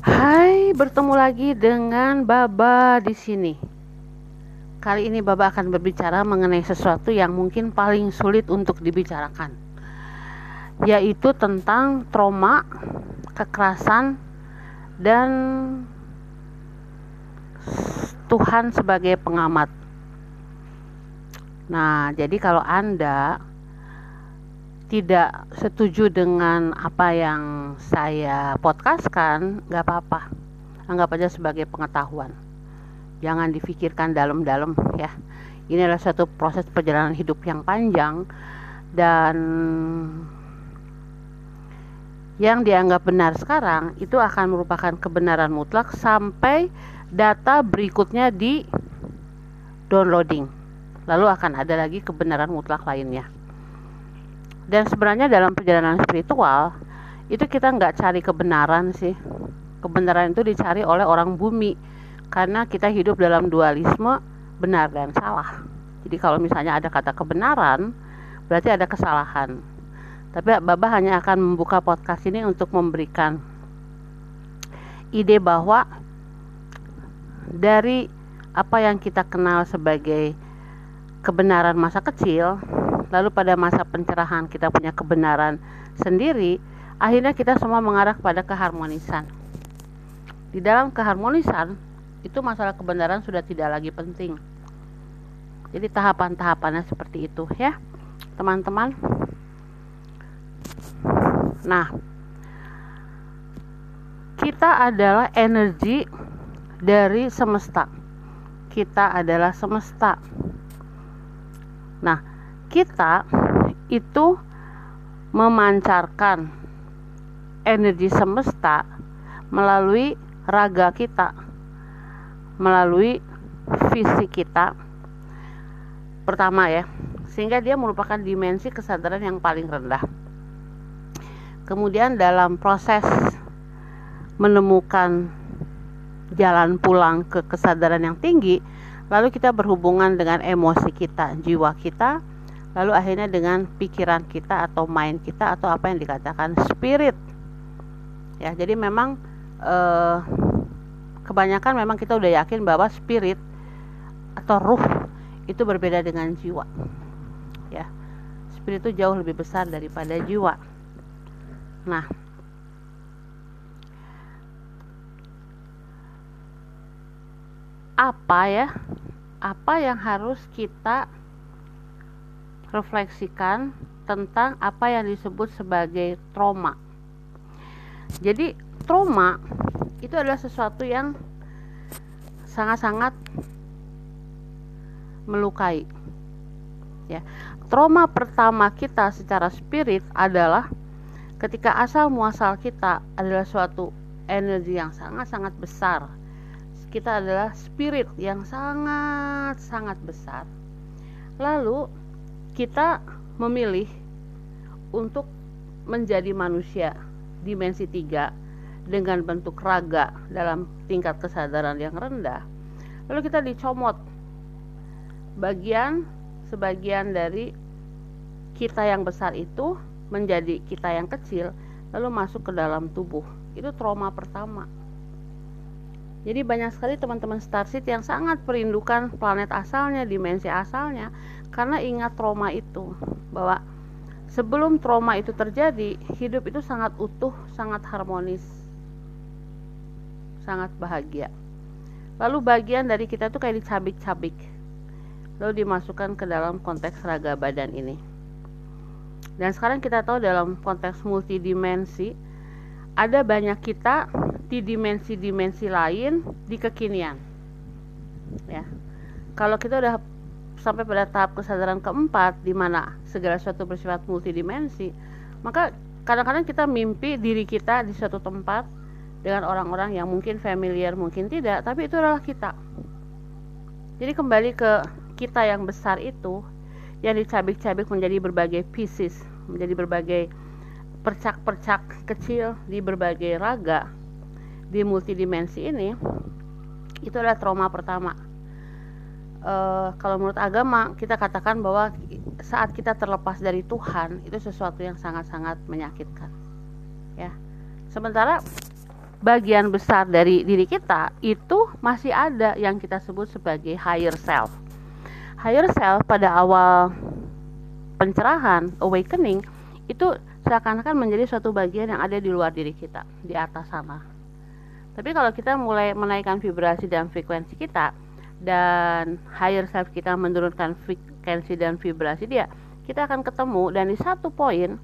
Hai, bertemu lagi dengan Baba di sini. Kali ini Baba akan berbicara mengenai sesuatu yang mungkin paling sulit untuk dibicarakan, yaitu tentang trauma, kekerasan, dan Tuhan sebagai pengamat. Nah, jadi kalau Anda tidak setuju dengan apa yang saya podcastkan, nggak apa-apa. Anggap aja sebagai pengetahuan. Jangan difikirkan dalam-dalam ya. Ini adalah satu proses perjalanan hidup yang panjang dan yang dianggap benar sekarang itu akan merupakan kebenaran mutlak sampai data berikutnya di downloading. Lalu akan ada lagi kebenaran mutlak lainnya dan sebenarnya dalam perjalanan spiritual itu kita nggak cari kebenaran sih. Kebenaran itu dicari oleh orang bumi. Karena kita hidup dalam dualisme benar dan salah. Jadi kalau misalnya ada kata kebenaran berarti ada kesalahan. Tapi Baba hanya akan membuka podcast ini untuk memberikan ide bahwa dari apa yang kita kenal sebagai kebenaran masa kecil lalu pada masa pencerahan kita punya kebenaran sendiri, akhirnya kita semua mengarah pada keharmonisan. Di dalam keharmonisan, itu masalah kebenaran sudah tidak lagi penting. Jadi tahapan-tahapannya seperti itu ya, teman-teman. Nah, kita adalah energi dari semesta. Kita adalah semesta. Nah, kita itu memancarkan energi semesta melalui raga kita, melalui fisik kita. Pertama ya, sehingga dia merupakan dimensi kesadaran yang paling rendah. Kemudian dalam proses menemukan jalan pulang ke kesadaran yang tinggi, lalu kita berhubungan dengan emosi kita, jiwa kita, lalu akhirnya dengan pikiran kita atau mind kita atau apa yang dikatakan spirit. Ya jadi memang eh, kebanyakan memang kita udah yakin bahwa spirit atau ruh itu berbeda dengan jiwa. Ya spirit itu jauh lebih besar daripada jiwa. Nah apa ya? Apa yang harus kita refleksikan tentang apa yang disebut sebagai trauma. Jadi, trauma itu adalah sesuatu yang sangat-sangat melukai. Ya. Trauma pertama kita secara spirit adalah ketika asal muasal kita adalah suatu energi yang sangat-sangat besar. Kita adalah spirit yang sangat-sangat besar. Lalu kita memilih untuk menjadi manusia dimensi tiga dengan bentuk raga dalam tingkat kesadaran yang rendah. Lalu kita dicomot. Bagian sebagian dari kita yang besar itu menjadi kita yang kecil lalu masuk ke dalam tubuh. Itu trauma pertama. Jadi banyak sekali teman-teman starseed yang sangat merindukan planet asalnya, dimensi asalnya, karena ingat trauma itu bahwa sebelum trauma itu terjadi hidup itu sangat utuh sangat harmonis sangat bahagia. Lalu bagian dari kita itu kayak dicabik-cabik. Lalu dimasukkan ke dalam konteks raga badan ini. Dan sekarang kita tahu dalam konteks multidimensi ada banyak kita di dimensi-dimensi lain di kekinian. Ya. Kalau kita udah sampai pada tahap kesadaran keempat di mana segala sesuatu bersifat multidimensi maka kadang-kadang kita mimpi diri kita di suatu tempat dengan orang-orang yang mungkin familiar mungkin tidak tapi itu adalah kita. Jadi kembali ke kita yang besar itu yang dicabik-cabik menjadi berbagai pieces menjadi berbagai percak-percak kecil di berbagai raga di multidimensi ini itu adalah trauma pertama uh, kalau menurut agama kita katakan bahwa saat kita terlepas dari Tuhan itu sesuatu yang sangat-sangat menyakitkan ya sementara bagian besar dari diri kita itu masih ada yang kita sebut sebagai higher self. Higher self pada awal pencerahan, awakening itu seakan-akan menjadi suatu bagian yang ada di luar diri kita, di atas sana. Tapi kalau kita mulai menaikkan vibrasi dan frekuensi kita dan higher self kita menurunkan frekuensi dan vibrasi dia, kita akan ketemu. Dan di satu poin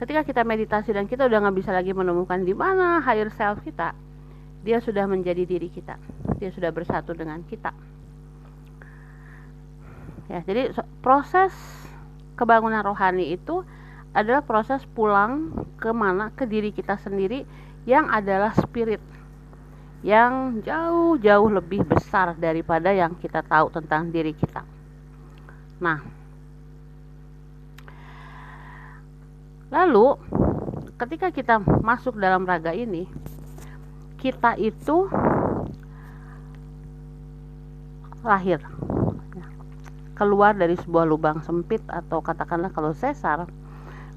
ketika kita meditasi dan kita udah nggak bisa lagi menemukan di mana higher self kita dia sudah menjadi diri kita. Dia sudah bersatu dengan kita. Ya jadi proses kebangunan rohani itu adalah proses pulang ke mana ke diri kita sendiri yang adalah spirit yang jauh-jauh lebih besar daripada yang kita tahu tentang diri kita. Nah, Lalu ketika kita masuk dalam raga ini, kita itu lahir keluar dari sebuah lubang sempit atau katakanlah kalau sesar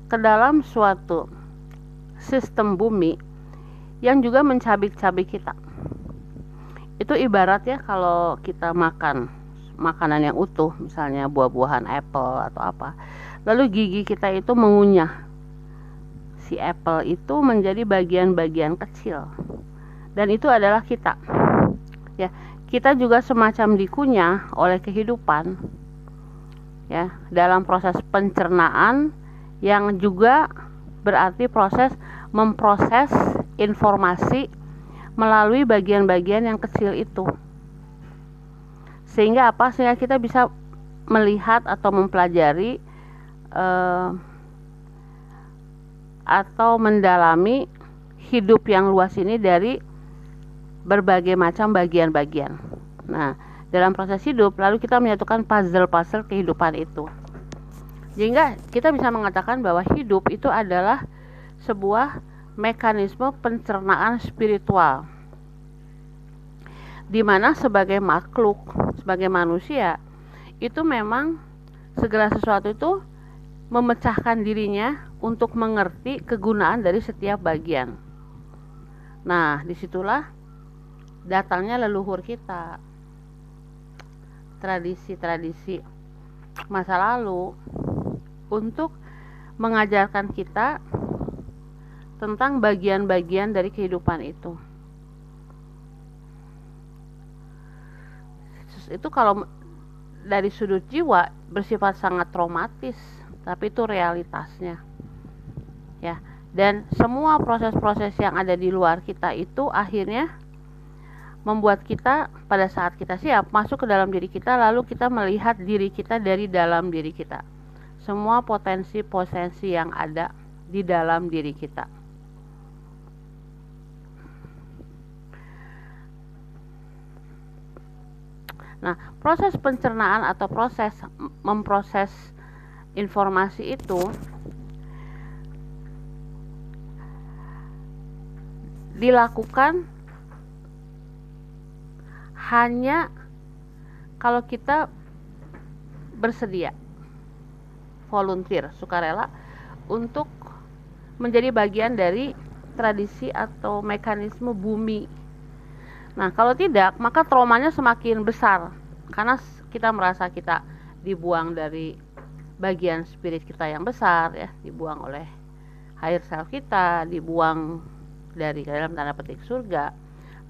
ke dalam suatu sistem bumi yang juga mencabik-cabik kita. Itu ibarat ya kalau kita makan makanan yang utuh, misalnya buah-buahan apple atau apa. Lalu gigi kita itu mengunyah si apple itu menjadi bagian-bagian kecil dan itu adalah kita ya kita juga semacam dikunyah oleh kehidupan ya dalam proses pencernaan yang juga berarti proses memproses informasi melalui bagian-bagian yang kecil itu sehingga apa sehingga kita bisa melihat atau mempelajari eh, atau mendalami hidup yang luas ini dari berbagai macam bagian-bagian. Nah, dalam proses hidup lalu kita menyatukan puzzle-puzzle kehidupan itu. Sehingga kita bisa mengatakan bahwa hidup itu adalah sebuah mekanisme pencernaan spiritual. Di mana sebagai makhluk, sebagai manusia, itu memang segala sesuatu itu memecahkan dirinya untuk mengerti kegunaan dari setiap bagian. Nah, di situlah datangnya leluhur kita, tradisi-tradisi masa lalu untuk mengajarkan kita tentang bagian-bagian dari kehidupan itu. Itu kalau dari sudut jiwa bersifat sangat traumatis, tapi itu realitasnya. Ya dan semua proses-proses yang ada di luar kita itu akhirnya membuat kita pada saat kita siap masuk ke dalam diri kita lalu kita melihat diri kita dari dalam diri kita. Semua potensi-potensi yang ada di dalam diri kita Nah, proses pencernaan atau proses memproses informasi itu dilakukan hanya kalau kita bersedia volunteer sukarela untuk menjadi bagian dari tradisi atau mekanisme bumi. Nah, kalau tidak, maka traumanya semakin besar. Karena kita merasa kita dibuang dari bagian spirit kita yang besar ya, dibuang oleh higher self kita, dibuang dari dalam tanda petik surga.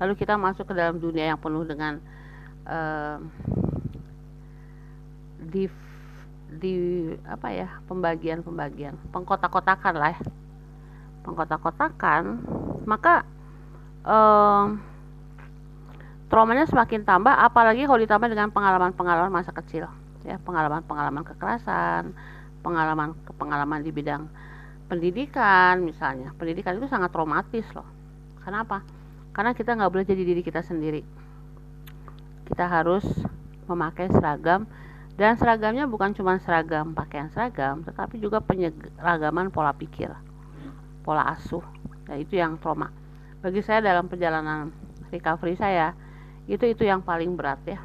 Lalu kita masuk ke dalam dunia yang penuh dengan uh, di di apa ya pembagian-pembagian. Pengkotak-kotakan lah ya. Pengkotak-kotakan maka traumanya semakin tambah apalagi kalau ditambah dengan pengalaman-pengalaman masa kecil. Ya pengalaman-pengalaman kekerasan pengalaman pengalaman di bidang pendidikan misalnya. Pendidikan itu sangat traumatis loh. Kenapa? Karena kita nggak boleh jadi diri kita sendiri. Kita harus memakai seragam dan seragamnya bukan cuma seragam pakaian seragam tetapi juga penyeragaman pola pikir pola asuh. Dan itu yang trauma. Bagi saya dalam perjalanan recovery saya itu itu yang paling berat ya.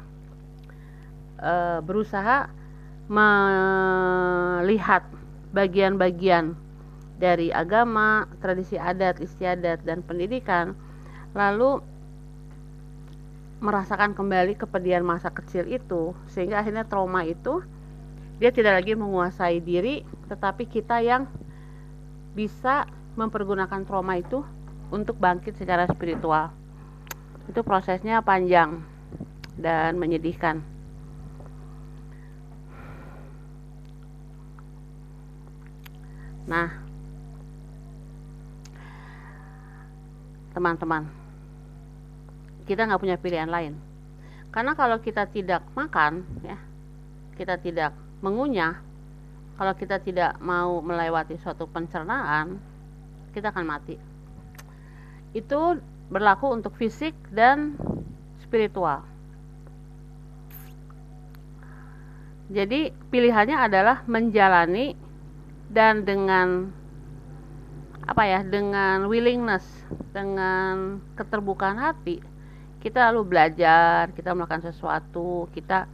E, berusaha melihat bagian-bagian dari agama, tradisi adat, istiadat, dan pendidikan lalu merasakan kembali kepedihan masa kecil itu sehingga akhirnya trauma itu dia tidak lagi menguasai diri tetapi kita yang bisa mempergunakan trauma itu untuk bangkit secara spiritual itu prosesnya panjang dan menyedihkan. Nah teman-teman kita nggak punya pilihan lain. Karena kalau kita tidak makan ya kita tidak mengunyah kalau kita tidak mau melewati suatu pencernaan kita akan mati. Itu berlaku untuk fisik dan spiritual. Jadi pilihannya adalah menjalani dan dengan apa ya dengan willingness dengan keterbukaan hati kita lalu belajar kita melakukan sesuatu kita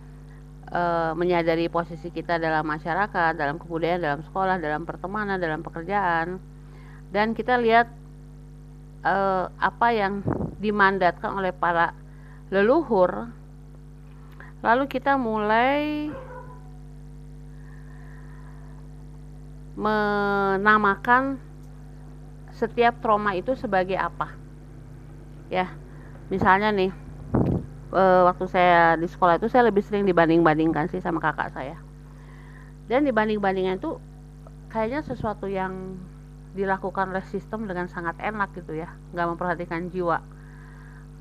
e, menyadari posisi kita dalam masyarakat dalam kebudayaan dalam sekolah dalam pertemanan dalam pekerjaan. Dan kita lihat e, apa yang dimandatkan oleh para leluhur lalu kita mulai menamakan setiap trauma itu sebagai apa. Ya misalnya nih e, waktu saya di sekolah itu saya lebih sering dibanding-bandingkan sih sama kakak saya. Dan dibanding-bandingnya itu kayaknya sesuatu yang dilakukan oleh sistem dengan sangat enak gitu ya nggak memperhatikan jiwa.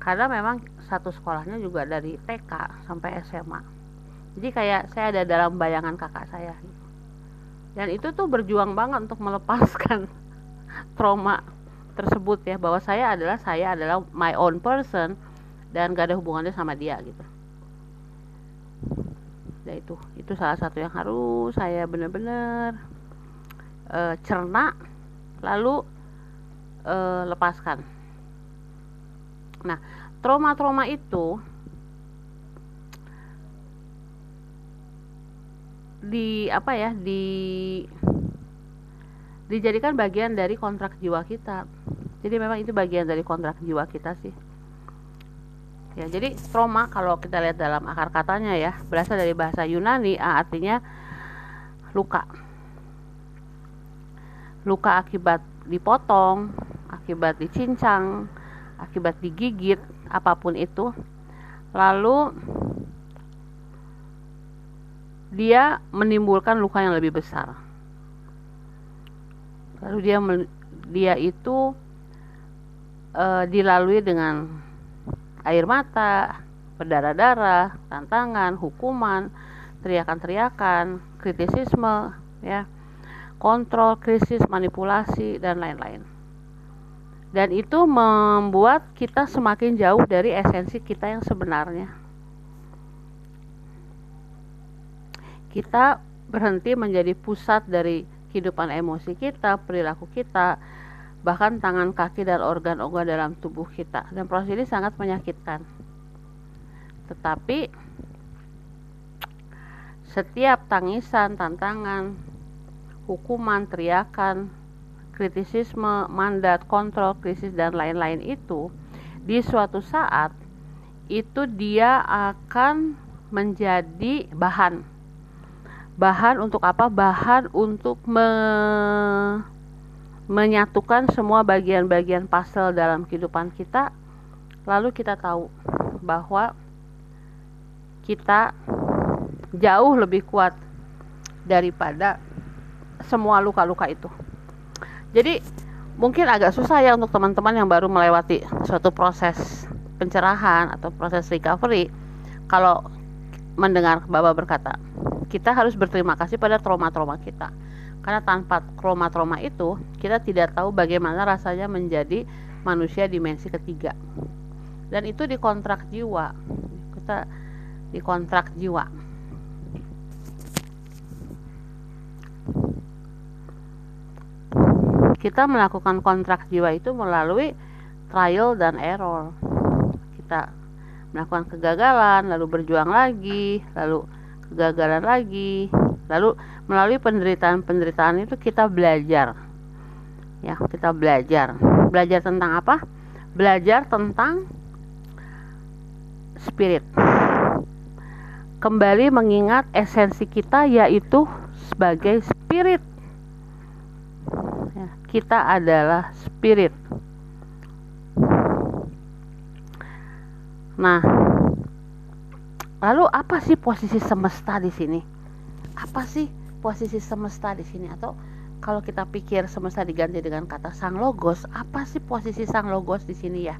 Karena memang satu sekolahnya juga dari TK sampai SMA jadi kayak saya ada dalam bayangan kakak saya. Dan itu tuh berjuang banget untuk melepaskan trauma tersebut ya bahwa saya adalah saya adalah my own person dan gak ada hubungannya sama dia gitu. Ya itu itu salah satu yang harus saya benar-benar uh, cerna lalu uh, lepaskan. Nah trauma-trauma itu di apa ya di dijadikan bagian dari kontrak jiwa kita. Jadi memang itu bagian dari kontrak jiwa kita sih. Ya jadi trauma kalau kita lihat dalam akar katanya ya berasal dari bahasa Yunani artinya luka luka akibat dipotong akibat dicincang akibat digigit apa pun itu. Lalu dia menimbulkan luka yang lebih besar. Lalu dia dia itu uh, dilalui dengan air mata, berdarah-darah, tantangan, hukuman, teriakan-teriakan, kritisisme, ya, kontrol, krisis, manipulasi dan lain-lain. Dan itu membuat kita semakin jauh dari esensi kita yang sebenarnya. Kita berhenti menjadi pusat dari kehidupan emosi kita, perilaku kita, bahkan tangan kaki dan organ-organ dalam tubuh kita. Dan proses ini sangat menyakitkan. Tetapi setiap tangisan, tantangan, hukuman, teriakan, kritisisme, mandat, kontrol, krisis dan lain-lain itu di suatu saat itu dia akan menjadi bahan. Bahan untuk apa? Bahan untuk me menyatukan semua bagian-bagian puzzle dalam kehidupan kita. Lalu kita tahu bahwa kita jauh lebih kuat daripada semua luka-luka itu jadi mungkin agak susah ya untuk teman-teman yang baru melewati suatu proses pencerahan atau proses recovery kalau mendengar Bapak berkata kita harus berterima kasih pada trauma-trauma kita. Karena tanpa trauma-trauma itu, kita tidak tahu bagaimana rasanya menjadi manusia dimensi ketiga. Dan itu di kontrak jiwa. Kita di kontrak jiwa. Kita melakukan kontrak jiwa itu melalui trial dan error. Kita melakukan kegagalan, lalu berjuang lagi, lalu kegagalan lagi lalu melalui penderitaan-penderitaan itu kita belajar ya kita belajar belajar tentang apa belajar tentang spirit. Kembali mengingat esensi kita yaitu sebagai spirit. Ya, kita adalah spirit. Nah, lalu apa sih posisi semesta di sini? Apa sih posisi semesta di sini? Atau kalau kita pikir semesta diganti dengan kata sang logos, apa sih posisi sang logos di sini ya?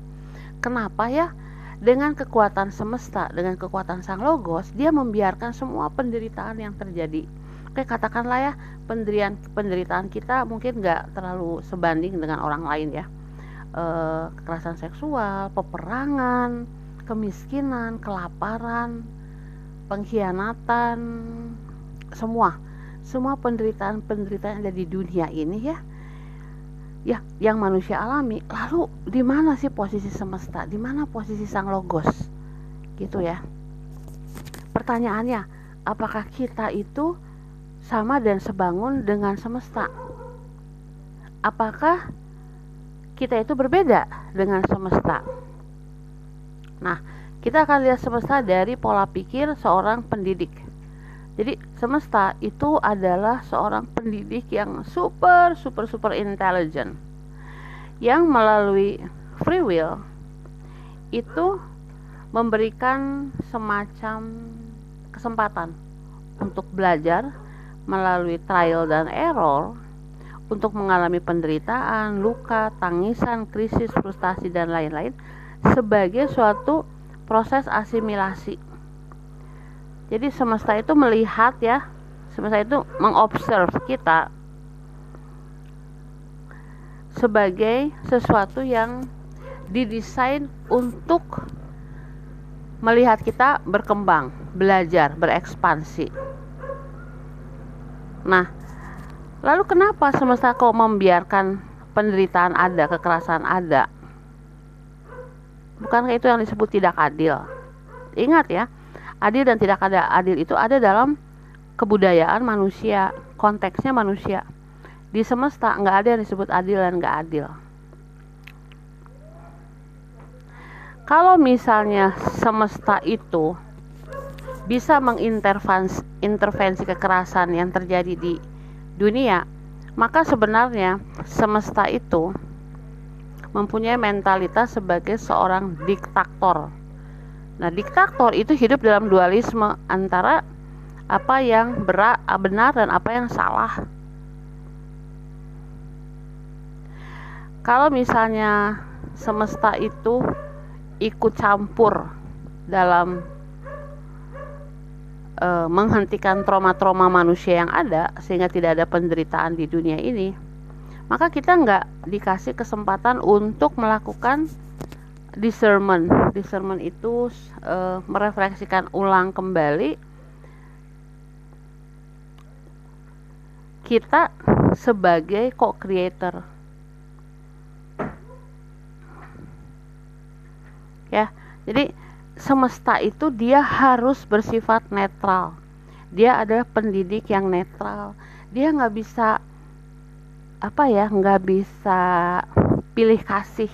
Kenapa ya? Dengan kekuatan semesta, dengan kekuatan sang logos, dia membiarkan semua penderitaan yang terjadi. Oke, katakanlah ya, penderitaan penderitaan kita mungkin nggak terlalu sebanding dengan orang lain ya. E, kekerasan seksual, peperangan, kemiskinan, kelaparan, pengkhianatan, semua. Semua penderitaan-penderitaan yang ada di dunia ini ya ya yang manusia alami lalu di mana sih posisi semesta? Di mana posisi sang logos? Gitu ya. Pertanyaannya apakah kita itu sama dan sebangun dengan semesta. Apakah kita itu berbeda dengan semesta? Nah kita akan lihat semesta dari pola pikir seorang pendidik. Jadi semesta itu adalah seorang pendidik yang super super super intelligent. Yang melalui free will itu memberikan semacam kesempatan untuk belajar melalui trial dan error untuk mengalami penderitaan, luka, tangisan, krisis, frustasi dan lain-lain sebagai suatu proses asimilasi jadi semesta itu melihat ya semesta itu mengobserv kita sebagai sesuatu yang didesain untuk melihat kita berkembang, belajar, berekspansi. Nah, lalu kenapa semesta kok membiarkan penderitaan ada, kekerasan ada? Bukankah itu yang disebut tidak adil? Ingat ya, adil dan tidak ada adil itu ada dalam kebudayaan manusia konteksnya manusia di semesta nggak ada yang disebut adil dan nggak adil kalau misalnya semesta itu bisa mengintervensi intervensi kekerasan yang terjadi di dunia maka sebenarnya semesta itu mempunyai mentalitas sebagai seorang diktator Nah, diktator itu hidup dalam dualisme antara apa yang benar dan apa yang salah. Kalau misalnya semesta itu ikut campur dalam e, menghentikan trauma-trauma manusia yang ada sehingga tidak ada penderitaan di dunia ini, maka kita nggak dikasih kesempatan untuk melakukan discernment. Discernment itu uh, merefleksikan ulang kembali kita sebagai co-creator. Ya jadi semesta itu dia harus bersifat netral. Dia adalah pendidik yang netral. Dia nggak bisa apa ya nggak bisa pilih kasih.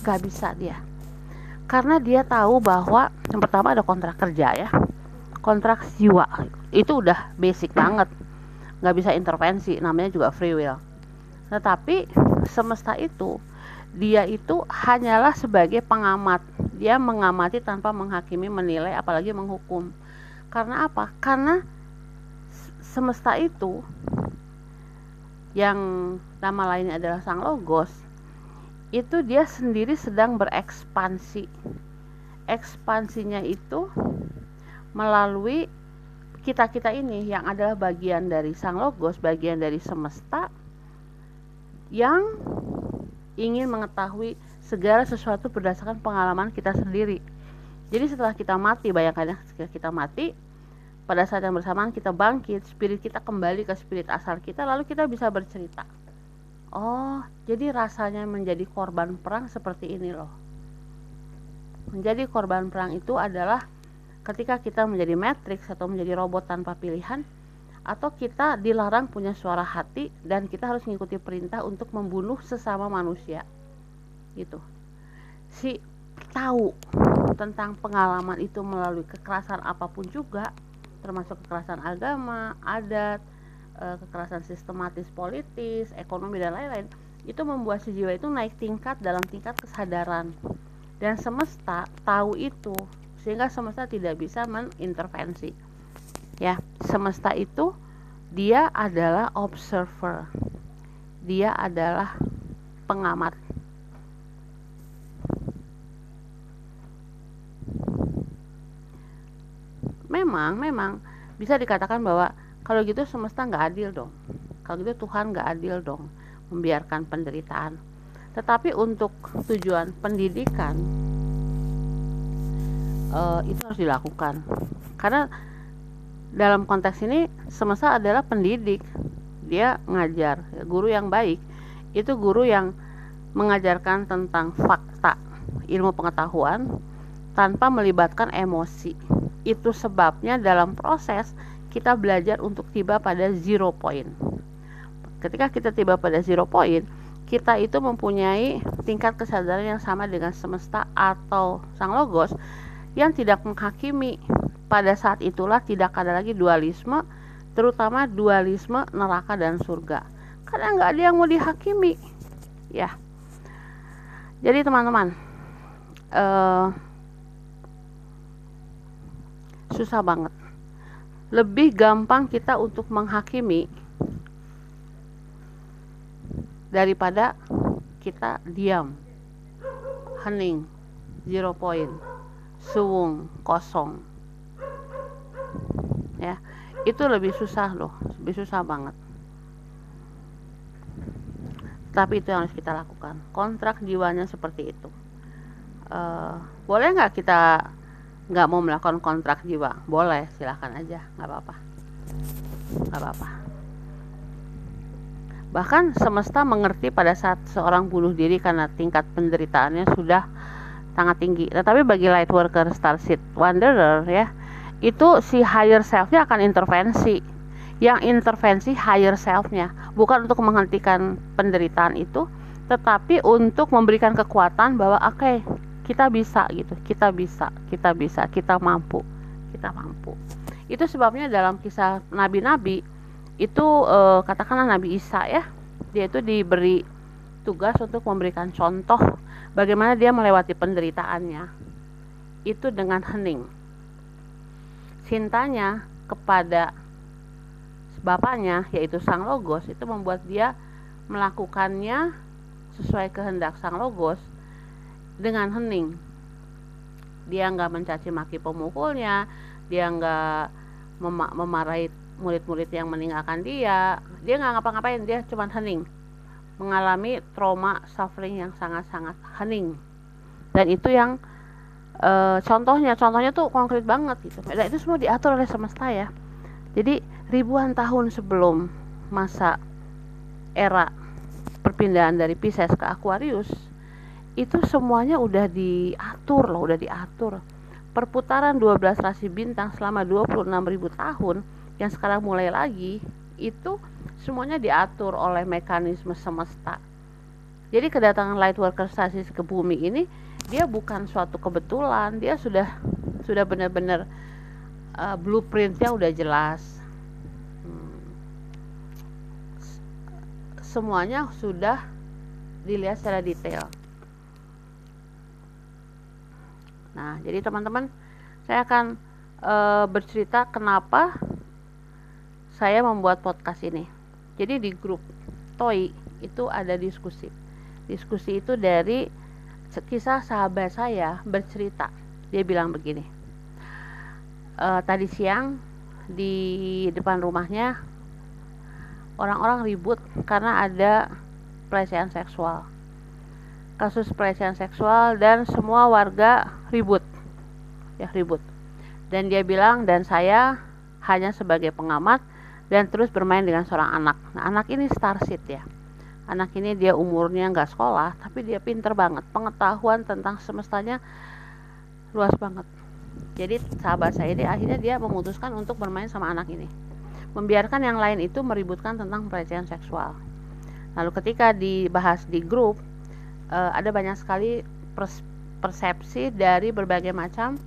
Nggak bisa dia. Karena dia tahu bahwa yang pertama ada kontrak kerja ya. Kontrak jiwa. Itu udah basic banget. Nggak bisa intervensi. Namanya juga free will. Tetapi semesta itu dia itu hanyalah sebagai pengamat. Dia mengamati tanpa menghakimi menilai apalagi menghukum. Karena apa? Karena semesta itu yang nama lainnya adalah sang logos itu dia sendiri sedang berekspansi. Ekspansinya itu melalui kita-kita ini yang adalah bagian dari sang logos, bagian dari semesta yang ingin mengetahui segala sesuatu berdasarkan pengalaman kita sendiri. Jadi setelah kita mati, bayangkan ya, setelah kita mati, pada saat yang bersamaan kita bangkit, spirit kita kembali ke spirit asal kita, lalu kita bisa bercerita Oh, jadi rasanya menjadi korban perang seperti ini loh. Menjadi korban perang itu adalah ketika kita menjadi matrix atau menjadi robot tanpa pilihan atau kita dilarang punya suara hati dan kita harus mengikuti perintah untuk membunuh sesama manusia. Gitu. si tahu tentang pengalaman itu melalui kekerasan apa pun juga termasuk kekerasan agama, adat, eh, kekerasan sistematis politis, ekonomi dan lain-lain itu membuat si jiwa itu naik tingkat dalam tingkat kesadaran dan semesta tahu itu sehingga semesta tidak bisa mengintervensi ya semesta itu dia adalah observer. Dia adalah pengamat. Memang memang bisa dikatakan bahwa kalau gitu semesta nggak adil dong. Kalau gitu Tuhan nggak adil dong membiarkan penderitaan. Tetapi untuk tujuan pendidikan uh, itu harus dilakukan. Karena dalam konteks ini semesta adalah pendidik dia ngajar guru yang baik itu guru yang mengajarkan tentang fakta ilmu pengetahuan tanpa melibatkan emosi itu sebabnya dalam proses kita belajar untuk tiba pada zero point. Ketika kita tiba pada zero point, kita itu mempunyai tingkat kesadaran yang sama dengan semesta atau sang logos yang tidak menghakimi. Pada saat itulah tidak ada lagi dualisme, terutama dualisme neraka dan surga. Karena nggak ada yang mau dihakimi, ya. Jadi teman-teman, uh, susah banget lebih gampang kita untuk menghakimi daripada kita diam hening zero point suwung kosong ya. Itu lebih susah loh lebih susah banget. Tapi itu yang harus kita lakukan. Kontrak jiwanya seperti itu. Uh, boleh nggak kita nggak mau melakukan kontrak jiwa? Boleh silahkan aja nggak apa-apa. Nggak apa-apa. Bahkan semesta mengerti pada saat seorang bunuh diri karena tingkat penderitaannya sudah sangat tinggi. Tetapi bagi light worker starseed wanderer ya itu si higher selfnya akan intervensi. Yang intervensi higher selfnya bukan untuk menghentikan penderitaan itu tetapi untuk memberikan kekuatan bahwa oke okay, kita bisa gitu. Kita bisa kita bisa kita mampu kita mampu. Itu sebabnya dalam kisah nabi-nabi itu e, katakanlah Nabi Isa ya dia itu diberi tugas untuk memberikan contoh bagaimana dia melewati penderitaannya. Itu dengan hening cintanya kepada bapaknya yaitu sang logos itu membuat dia melakukannya sesuai kehendak sang logos dengan hening. Dia nggak mencaci maki pemukulnya dia nggak mem memarahi murid-murid yang meninggalkan dia. Dia nggak ngapa-ngapain dia cuma hening. Mengalami trauma suffering yang sangat-sangat hening. Dan itu yang e, contohnya contohnya tuh konkret banget gitu dan itu semua diatur oleh semesta ya jadi ribuan tahun sebelum masa era perpindahan dari Pisces ke Aquarius itu semuanya udah diatur loh, udah diatur. Perputaran 12 rasi bintang selama 26.000 tahun yang sekarang mulai lagi itu semuanya diatur oleh mekanisme semesta. Jadi kedatangan light worker stasis ke bumi ini dia bukan suatu kebetulan, dia sudah sudah benar-benar uh, blueprintnya udah jelas. Hmm. Semuanya sudah dilihat secara detail. Nah, jadi teman-teman, saya akan e, bercerita kenapa saya membuat podcast ini. Jadi di grup Toy itu ada diskusi. Diskusi itu dari kisah sahabat saya bercerita. Dia bilang begini. E, tadi siang di depan rumahnya orang-orang ribut karena ada pelecehan seksual kasus pelecehan seksual dan semua warga ribut ya ribut dan dia bilang dan saya hanya sebagai pengamat dan terus bermain dengan seorang anak nah, anak ini starseed ya anak ini dia umurnya nggak sekolah tapi dia pinter banget. Pengetahuan tentang semestanya luas banget. Jadi sahabat saya ini akhirnya dia memutuskan untuk bermain sama anak ini. Membiarkan yang lain itu meributkan tentang pelecehan seksual. Lalu ketika dibahas di grup uh, ada banyak sekali pers persepsi dari berbagai macam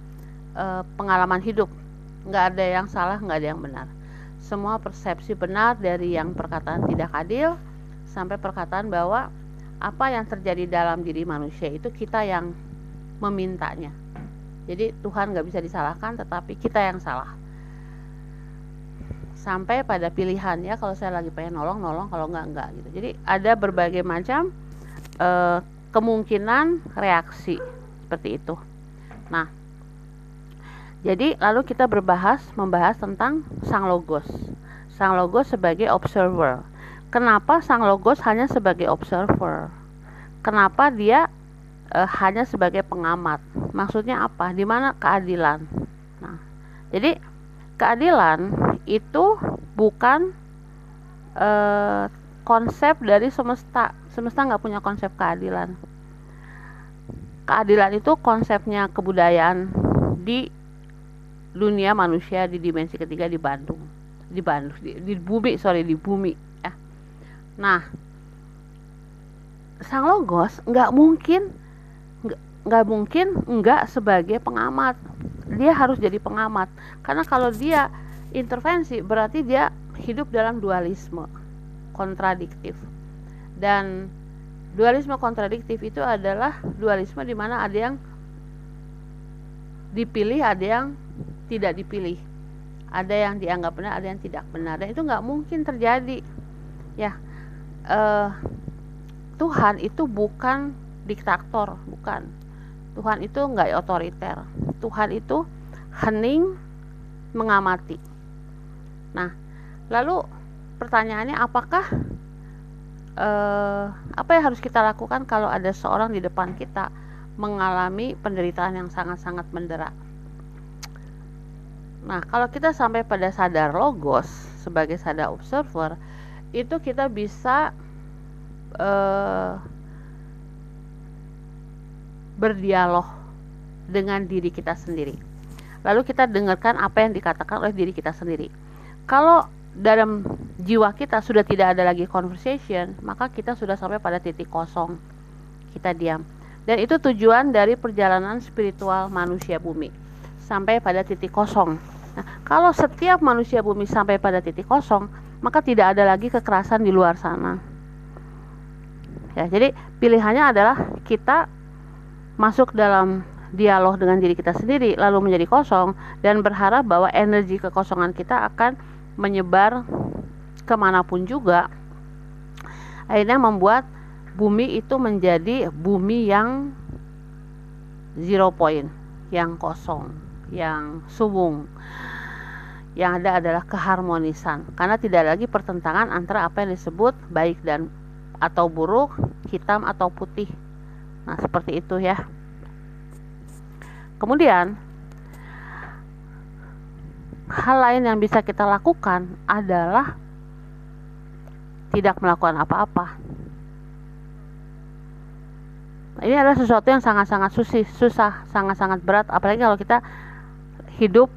uh, pengalaman hidup. Nggak ada yang salah nggak ada yang benar. Semua persepsi benar dari yang perkataan tidak adil sampai perkataan bahwa apa yang terjadi dalam diri manusia itu kita yang memintanya jadi Tuhan nggak bisa disalahkan tetapi kita yang salah sampai pada pilihan ya kalau saya lagi pengen nolong nolong kalau nggak nggak gitu jadi ada berbagai macam uh, kemungkinan reaksi seperti itu nah jadi lalu kita berbahas membahas tentang sang logos. Sang logos sebagai observer. Kenapa sang logos hanya sebagai observer? Kenapa dia e, hanya sebagai pengamat? Maksudnya apa? Di mana keadilan? Nah, jadi keadilan itu bukan e, konsep dari semesta. Semesta nggak punya konsep keadilan. Keadilan itu konsepnya kebudayaan di dunia manusia di dimensi ketiga di Bandung di Bandung di, di bumi sorry di bumi nah sang logos nggak mungkin nggak mungkin nggak sebagai pengamat. Dia harus jadi pengamat. Karena kalau dia intervensi berarti dia hidup dalam dualisme kontradiktif. Dan dualisme kontradiktif itu adalah dualisme di mana ada yang dipilih ada yang tidak dipilih. Ada yang dianggap benar ada yang tidak benar. Dan itu nggak mungkin terjadi. Ya uh, Tuhan itu bukan diktator bukan. Tuhan itu nggak otoriter. Tuhan itu hening mengamati. Nah lalu pertanyaannya apakah uh, apa yang harus kita lakukan kalau ada seorang di depan kita mengalami penderitaan yang sangat-sangat menderak Nah, kalau kita sampai pada sadar logos sebagai sadar observer, itu kita bisa uh, berdialog dengan diri kita sendiri. Lalu kita dengarkan apa yang dikatakan oleh diri kita sendiri. Kalau dalam jiwa kita sudah tidak ada lagi conversation, maka kita sudah sampai pada titik kosong. Kita diam. Dan itu tujuan dari perjalanan spiritual manusia bumi sampai pada titik kosong. Nah, kalau setiap manusia bumi sampai pada titik kosong, maka tidak ada lagi kekerasan di luar sana. Ya, jadi pilihannya adalah kita masuk dalam dialog dengan diri kita sendiri lalu menjadi kosong dan berharap bahwa energi kekosongan kita akan menyebar ke mana pun juga akhirnya membuat bumi itu menjadi bumi yang zero point yang kosong yang subung yang ada adalah keharmonisan. Karena tidak lagi pertentangan antara apa yang disebut baik dan atau buruk hitam atau putih. Nah seperti itu ya. Kemudian hal lain yang bisa kita lakukan adalah tidak melakukan apa-apa. Ini adalah sesuatu yang sangat-sangat susah, sangat-sangat berat. Apalagi kalau kita hidup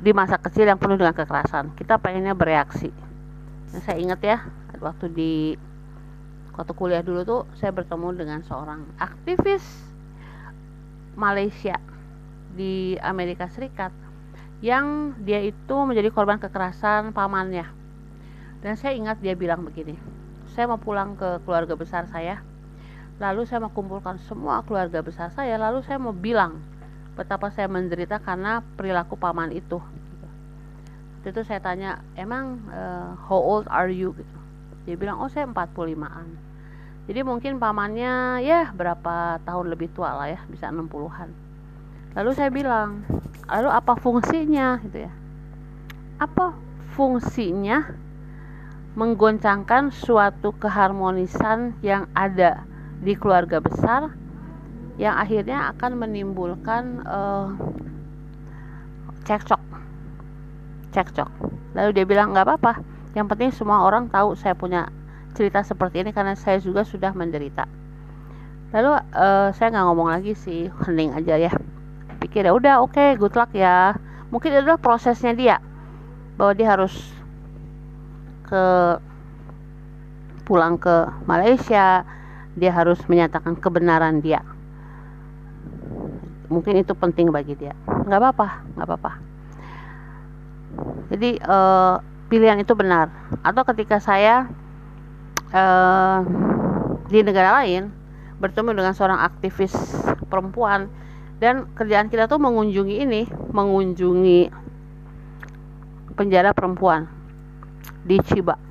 di masa kecil yang penuh dengan kekerasan. Kita pengennya bereaksi. Nah, saya ingat ya waktu di waktu kuliah dulu tuh saya bertemu dengan seorang aktivis Malaysia di Amerika Serikat yang dia itu menjadi korban kekerasan pamannya. Dan saya ingat dia bilang begini saya mau pulang ke keluarga besar saya. Lalu saya mau kumpulkan semua keluarga besar saya lalu saya mau bilang betapa saya menderita karena perilaku paman itu waktu itu saya tanya emang uh, how old are you? Gitu. Dia bilang oh saya 45an jadi mungkin pamannya ya berapa tahun lebih tua lah ya bisa 60an lalu saya bilang lalu apa fungsinya? Gitu ya. Apa fungsinya menggoncangkan suatu keharmonisan yang ada di keluarga besar yang akhirnya akan menimbulkan uh, cekcok. Cekcok. Lalu dia bilang nggak apa-apa. Yang penting semua orang tahu saya punya cerita seperti ini karena saya juga sudah menderita. Lalu uh, saya nggak ngomong lagi sih hening aja ya. Pikir ya udah oke okay, good luck ya. Mungkin itu adalah prosesnya dia bahwa dia harus ke pulang ke Malaysia. Dia harus menyatakan kebenaran dia mungkin itu penting bagi dia. Nggak apa-apa nggak apa-apa. Jadi uh, pilihan itu benar. Atau ketika saya uh, di negara lain bertemu dengan seorang aktivis perempuan dan kerjaan kita tuh mengunjungi ini mengunjungi penjara perempuan di Chiba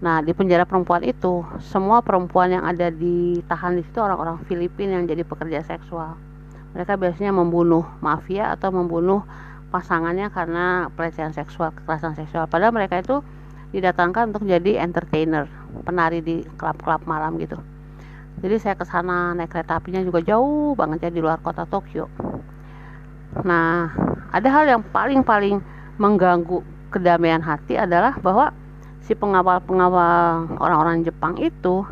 Nah, di penjara perempuan itu, semua perempuan yang ada ditahan di situ orang-orang Filipina yang jadi pekerja seksual. Mereka biasanya membunuh mafia atau membunuh pasangannya karena pelecehan seksual, kekerasan seksual. Padahal mereka itu didatangkan untuk jadi entertainer, penari di klub-klub malam gitu. Jadi saya ke sana naik kereta apinya juga jauh banget ya di luar kota Tokyo. Nah, ada hal yang paling-paling mengganggu kedamaian hati adalah bahwa si pengawal-pengawal orang-orang Jepang itu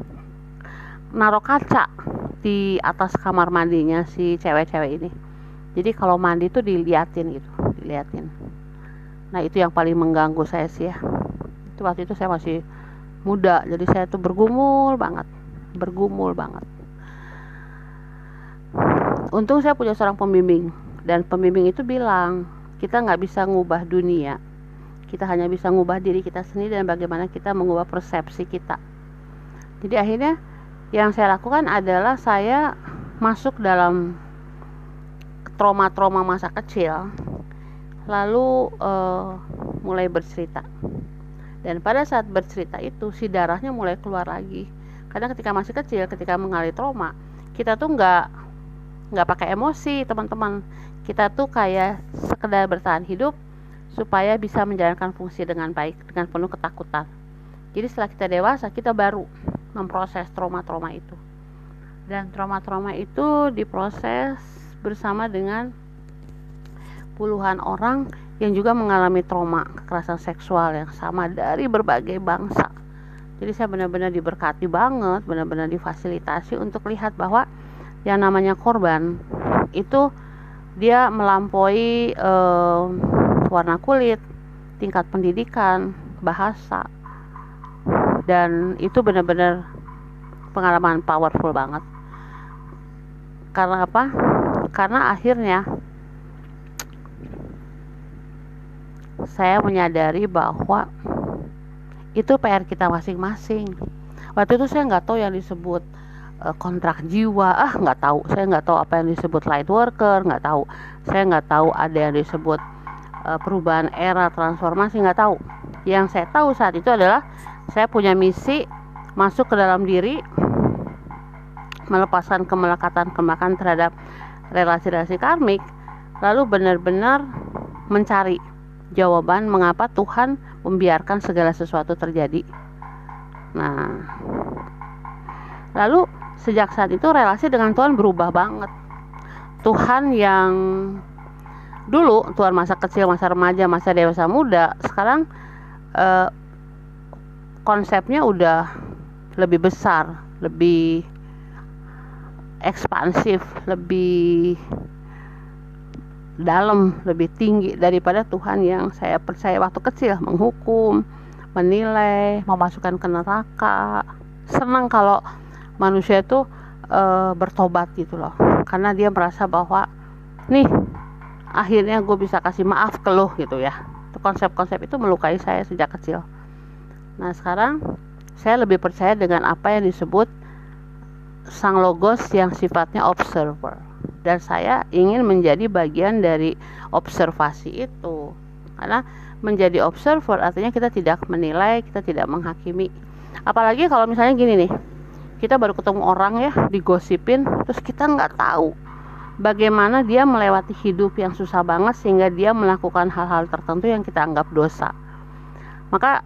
naruh kaca di atas kamar mandinya si cewek-cewek ini. Jadi kalau mandi tuh diliatin gitu diliatin. Nah itu yang paling mengganggu saya sih ya. Itu waktu itu saya masih muda jadi saya tuh bergumul banget bergumul banget. Untung saya punya seorang pembimbing dan pembimbing itu bilang kita nggak bisa ngubah dunia kita hanya bisa mengubah diri kita sendiri dan bagaimana kita mengubah persepsi kita. Jadi akhirnya yang saya lakukan adalah saya masuk dalam trauma-trauma masa kecil. Lalu uh, mulai bercerita. Dan pada saat bercerita itu si darahnya mulai keluar lagi. Kadang ketika masih kecil ketika mengalami trauma kita tuh nggak nggak pakai emosi teman-teman. Kita tuh kayak sekedar bertahan hidup supaya bisa menjalankan fungsi dengan baik dengan penuh ketakutan. Jadi setelah kita dewasa kita baru memproses trauma-trauma itu. Dan trauma-trauma itu diproses bersama dengan puluhan orang yang juga mengalami trauma kekerasan seksual yang sama dari berbagai bangsa. Jadi saya benar-benar diberkati banget, benar-benar difasilitasi untuk lihat bahwa yang namanya korban itu dia melampaui eh, warna kulit, tingkat pendidikan, bahasa. Dan itu benar-benar pengalaman powerful banget. Karena apa? Karena akhirnya saya menyadari bahwa itu PR kita masing-masing. Waktu itu saya nggak tahu yang disebut uh, kontrak jiwa, ah nggak tahu. Saya nggak tahu apa yang disebut light worker, nggak tahu. Saya nggak tahu ada yang disebut perubahan era transformasi nggak tahu. Yang saya tahu saat itu adalah saya punya misi masuk ke dalam diri melepaskan kemelekatan-kemelekatan terhadap relasi-relasi karmik lalu benar-benar mencari jawaban mengapa Tuhan membiarkan segala sesuatu terjadi. Nah lalu sejak saat itu relasi dengan Tuhan berubah banget. Tuhan yang dulu tuan masa kecil masa remaja masa dewasa muda sekarang eh, konsepnya udah lebih besar lebih ekspansif lebih dalam lebih tinggi daripada Tuhan yang saya percaya waktu kecil. Menghukum menilai memasukkan ke neraka. Senang kalau manusia itu e, bertobat gitu loh. Karena dia merasa bahwa nih akhirnya gue bisa kasih maaf ke lo gitu ya. Konsep-konsep itu melukai saya sejak kecil. Nah sekarang saya lebih percaya dengan apa yang disebut sang logos yang sifatnya observer. Dan saya ingin menjadi bagian dari observasi itu. Karena menjadi observer artinya kita tidak menilai kita tidak menghakimi. Apalagi kalau misalnya gini nih kita baru ketemu orang ya digosipin terus kita nggak tahu bagaimana dia melewati hidup yang susah banget sehingga dia melakukan hal-hal tertentu yang kita anggap dosa. Maka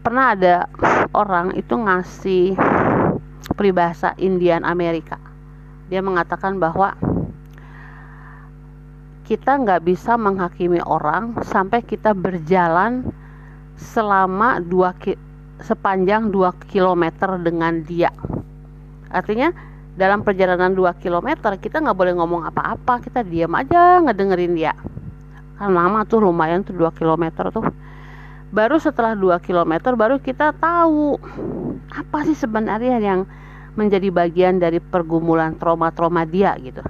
pernah ada orang itu ngasih peribahasa Indian Amerika. Dia mengatakan bahwa kita nggak bisa menghakimi orang sampai kita berjalan selama dua sepanjang 2 km dengan dia. Artinya dalam perjalanan 2 km kita nggak boleh ngomong apa-apa. Kita diam aja ngedengerin dia. Kan lama tuh lumayan tuh 2 km tuh. Baru setelah 2 km baru kita tahu apa sih sebenarnya yang menjadi bagian dari pergumulan trauma-trauma dia gitu.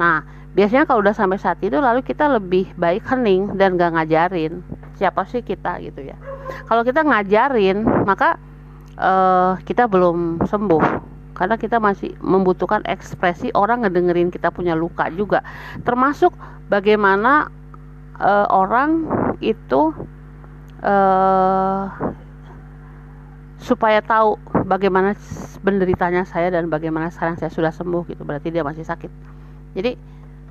Nah biasanya kalau udah sampai saat itu lalu kita lebih baik hening dan gak ngajarin siapa sih kita gitu ya. Kalau kita ngajarin maka uh, kita belum sembuh karena kita masih membutuhkan ekspresi orang ngedengerin kita punya luka juga. Termasuk bagaimana uh, orang itu uh, supaya tahu bagaimana penderitanya saya dan bagaimana sekarang saya sudah sembuh gitu. Berarti dia masih sakit. Jadi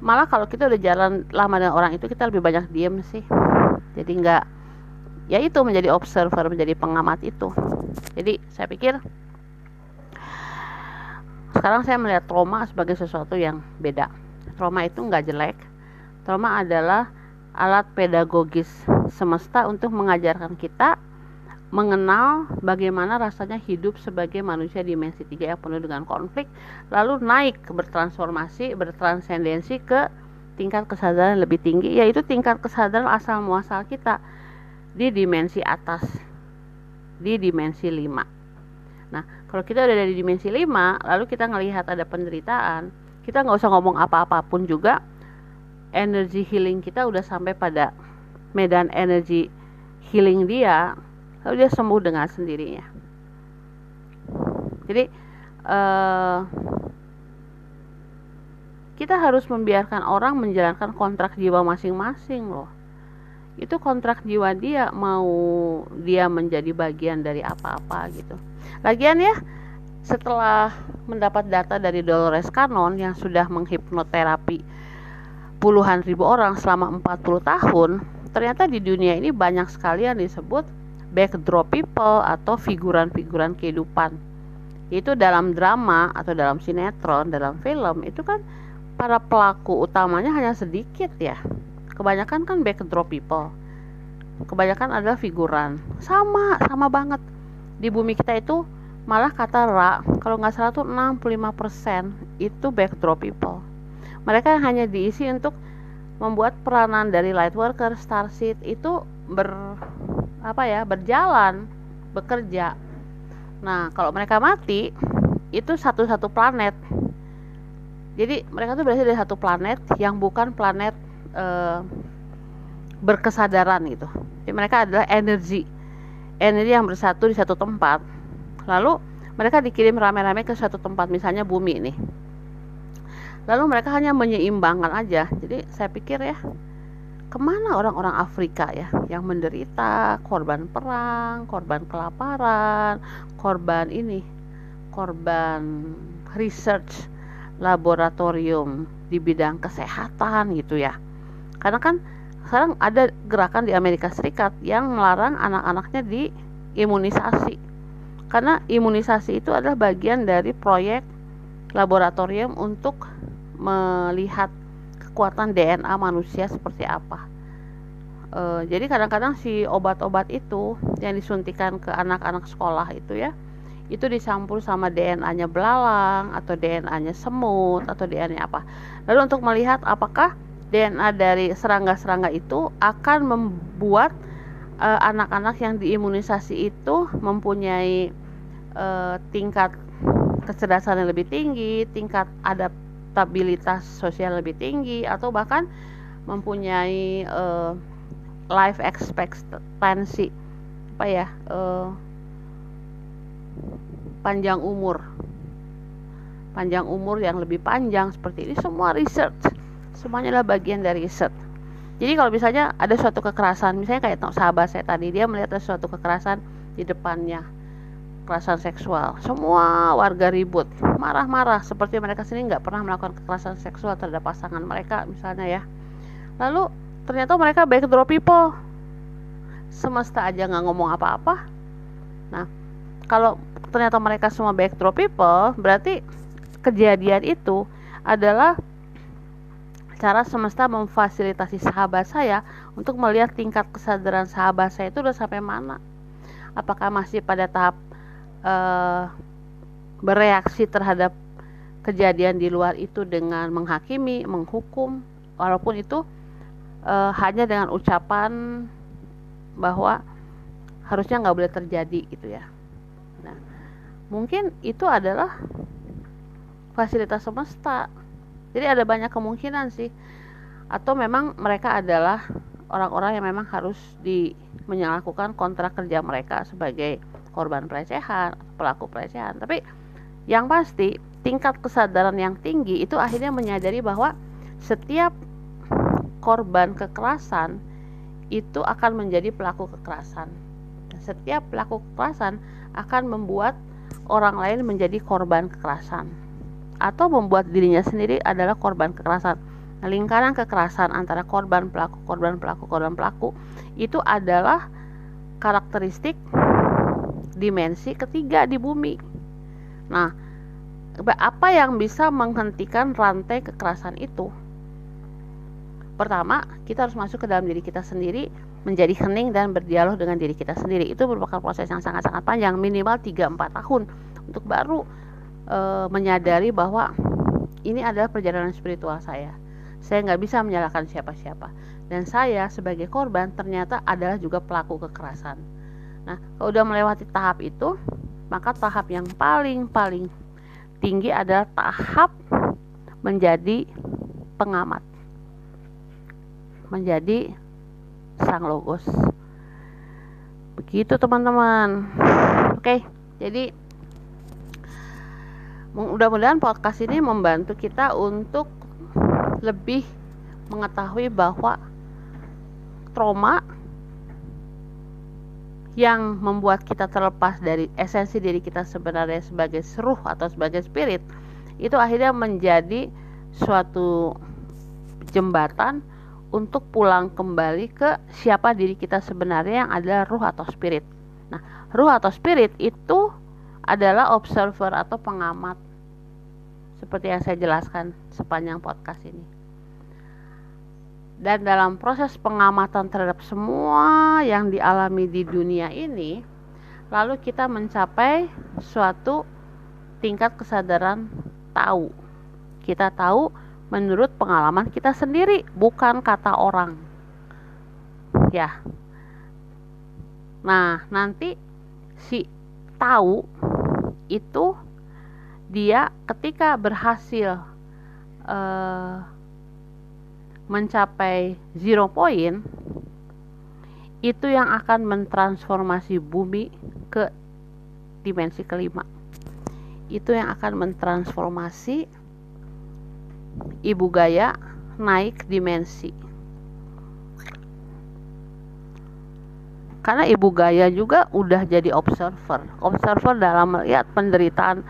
malah kalau kita udah jalan lama dengan orang itu kita lebih banyak diem sih. Jadi nggak ya itu menjadi observer menjadi pengamat itu. Jadi saya pikir sekarang saya melihat trauma sebagai sesuatu yang beda. Trauma itu nggak jelek. Trauma adalah alat pedagogis semesta untuk mengajarkan kita mengenal bagaimana rasanya hidup sebagai manusia dimensi tiga yang penuh dengan konflik lalu naik bertransformasi bertransendensi ke tingkat kesadaran lebih tinggi yaitu tingkat kesadaran asal muasal kita di dimensi atas di dimensi 5 nah kalau kita udah dari dimensi 5 lalu kita ngelihat ada penderitaan kita nggak usah ngomong apa-apapun juga energi healing kita udah sampai pada medan energi healing dia lalu dia sembuh dengan sendirinya. Jadi uh, kita harus membiarkan orang menjalankan kontrak jiwa masing-masing loh. Itu kontrak jiwa dia mau dia menjadi bagian dari apa-apa gitu lagian ya setelah mendapat data dari Dolores Cannon yang sudah menghipnoterapi puluhan ribu orang selama 40 tahun ternyata di dunia ini banyak sekali yang disebut backdrop people atau figuran-figuran kehidupan. Itu dalam drama atau dalam sinetron dalam film itu kan para pelaku utamanya hanya sedikit ya. Kebanyakan kan backdrop people. Kebanyakan adalah figuran. Sama sama banget di bumi kita itu malah kata Ra kalau nggak salah tuh 65% itu backdrop people. Mereka hanya diisi untuk membuat peranan dari light worker starseed itu ber apa ya berjalan bekerja. Nah kalau mereka mati itu satu-satu planet. Jadi mereka tuh berasal dari satu planet yang bukan planet e, berkesadaran gitu. Jadi mereka adalah energi energi yang bersatu di satu tempat. Lalu mereka dikirim rame-rame ke satu tempat misalnya bumi nih. Lalu mereka hanya menyeimbangkan aja. Jadi saya pikir ya ke mana orang-orang Afrika ya yang menderita korban perang, korban kelaparan, korban ini, korban research laboratorium di bidang kesehatan gitu ya. Karena kan sekarang ada gerakan di Amerika Serikat yang melarang anak-anaknya diimunisasi. Karena imunisasi itu adalah bagian dari proyek laboratorium untuk melihat kekuatan DNA manusia seperti apa. E, jadi kadang-kadang si obat-obat itu yang disuntikan ke anak-anak sekolah itu ya, itu dicampur sama DNA-nya belalang atau DNA-nya semut atau DNA apa. Lalu untuk melihat apakah DNA dari serangga-serangga itu akan membuat eh, anak-anak yang diimunisasi itu mempunyai e, tingkat kecerdasan yang lebih tinggi, tingkat adaptasi stabilitas sosial lebih tinggi atau bahkan mempunyai uh, life expectancy apa ya uh, panjang umur. Panjang umur yang lebih panjang seperti ini semua research semuanya adalah bagian dari riset jadi kalau misalnya ada suatu kekerasan misalnya kayak sahabat saya tadi dia melihat ada suatu kekerasan di depannya kekerasan seksual. Semua warga ribut, marah-marah seperti mereka sendiri nggak pernah melakukan kekerasan seksual terhadap pasangan mereka misalnya ya. Lalu ternyata mereka backdrop people. Semesta aja nggak ngomong apa-apa. Nah, kalau ternyata mereka semua backdrop people, berarti kejadian itu adalah cara semesta memfasilitasi sahabat saya untuk melihat tingkat kesadaran sahabat saya itu udah sampai mana. Apakah masih pada tahap uh, bereaksi terhadap kejadian di luar itu dengan menghakimi, menghukum, walaupun itu uh, hanya dengan ucapan bahwa harusnya nggak boleh terjadi gitu ya. Nah, mungkin itu adalah fasilitas semesta jadi ada banyak kemungkinan sih. Atau memang mereka adalah orang-orang yang memang harus di menyalahkan kontrak kerja mereka sebagai korban pelecehan pelaku pelecehan. Tapi yang pasti tingkat kesadaran yang tinggi itu akhirnya menyadari bahwa setiap korban kekerasan itu akan menjadi pelaku kekerasan. Setiap pelaku kekerasan akan membuat orang lain menjadi korban kekerasan atau membuat dirinya sendiri adalah korban kekerasan Nah, lingkaran kekerasan antara korban pelaku, korban pelaku, korban pelaku itu adalah karakteristik dimensi ketiga di bumi. Nah, apa yang bisa menghentikan rantai kekerasan itu? Pertama, kita harus masuk ke dalam diri kita sendiri, menjadi hening dan berdialog dengan diri kita sendiri. Itu merupakan proses yang sangat-sangat panjang, minimal 3-4 tahun untuk baru e, menyadari bahwa ini adalah perjalanan spiritual saya saya nggak bisa menyalahkan siapa-siapa. Dan saya sebagai korban ternyata adalah juga pelaku kekerasan. Nah, kalau udah melewati tahap itu, maka tahap yang paling-paling tinggi adalah tahap menjadi pengamat. Menjadi sang logos. Begitu teman-teman. Oke, jadi mudah-mudahan podcast ini membantu kita untuk lebih mengetahui bahwa trauma yang membuat kita terlepas dari esensi diri kita sebenarnya sebagai seruh atau sebagai spirit itu akhirnya menjadi suatu jembatan untuk pulang kembali ke siapa diri kita sebenarnya yang adalah ruh atau spirit. Nah, ruh atau spirit itu adalah observer atau pengamat seperti yang saya jelaskan sepanjang podcast ini. Dan dalam proses pengamatan terhadap semua yang dialami di dunia ini, lalu kita mencapai suatu tingkat kesadaran tahu. Kita tahu menurut pengalaman kita sendiri, bukan kata orang. Ya. Nah, nanti si tahu itu dia ketika berhasil uh, mencapai zero point itu yang akan mentransformasi bumi ke dimensi kelima. Itu yang akan mentransformasi ibu gaya naik dimensi karena ibu gaya juga udah jadi observer. Observer dalam melihat penderitaan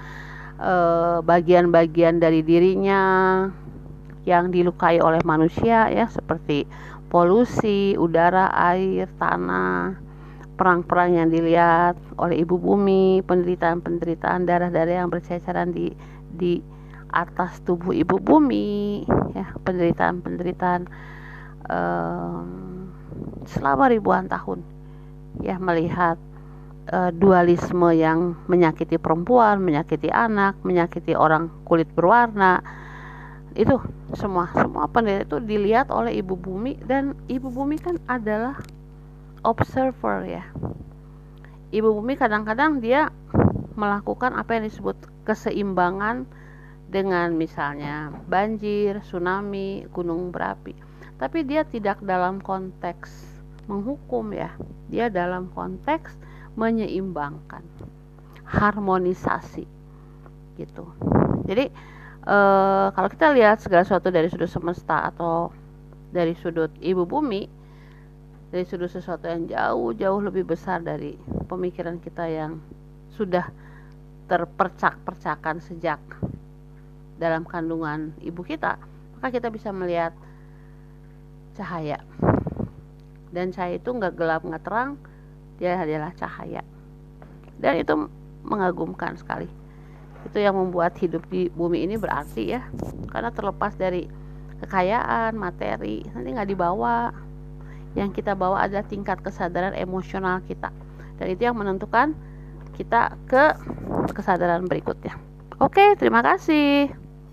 Eh, bagian-bagian dari dirinya yang dilukai oleh manusia ya seperti polusi udara, air, tanah, perang-perang yang dilihat oleh ibu bumi, penderitaan-penderitaan darah-darah yang berceceran di di atas tubuh ibu bumi, ya penderitaan-penderitaan um, selama ribuan tahun, ya melihat uh, dualisme yang menyakiti perempuan, menyakiti anak, menyakiti orang kulit berwarna. Itu semua semua pendeta itu dilihat oleh ibu bumi dan ibu bumi kan adalah observer ya. Ibu bumi kadang-kadang dia melakukan apa yang disebut keseimbangan dengan misalnya banjir, tsunami, gunung berapi. Tapi dia tidak dalam konteks menghukum ya. Dia dalam konteks menyeimbangkan harmonisasi gitu jadi e, kalau kita lihat segala sesuatu dari sudut semesta atau dari sudut ibu bumi dari sudut sesuatu yang jauh jauh lebih besar dari pemikiran kita yang sudah terpercak-percakan sejak dalam kandungan ibu kita maka kita bisa melihat cahaya dan cahaya itu nggak gelap nggak terang dia adalah cahaya. Dan itu mengagumkan sekali. Itu yang membuat hidup di bumi ini berarti ya. Karena terlepas dari kekayaan materi nanti nggak dibawa. Yang kita bawa adalah tingkat kesadaran emosional kita. Dan itu yang menentukan kita ke kesadaran berikutnya. Oke terima kasih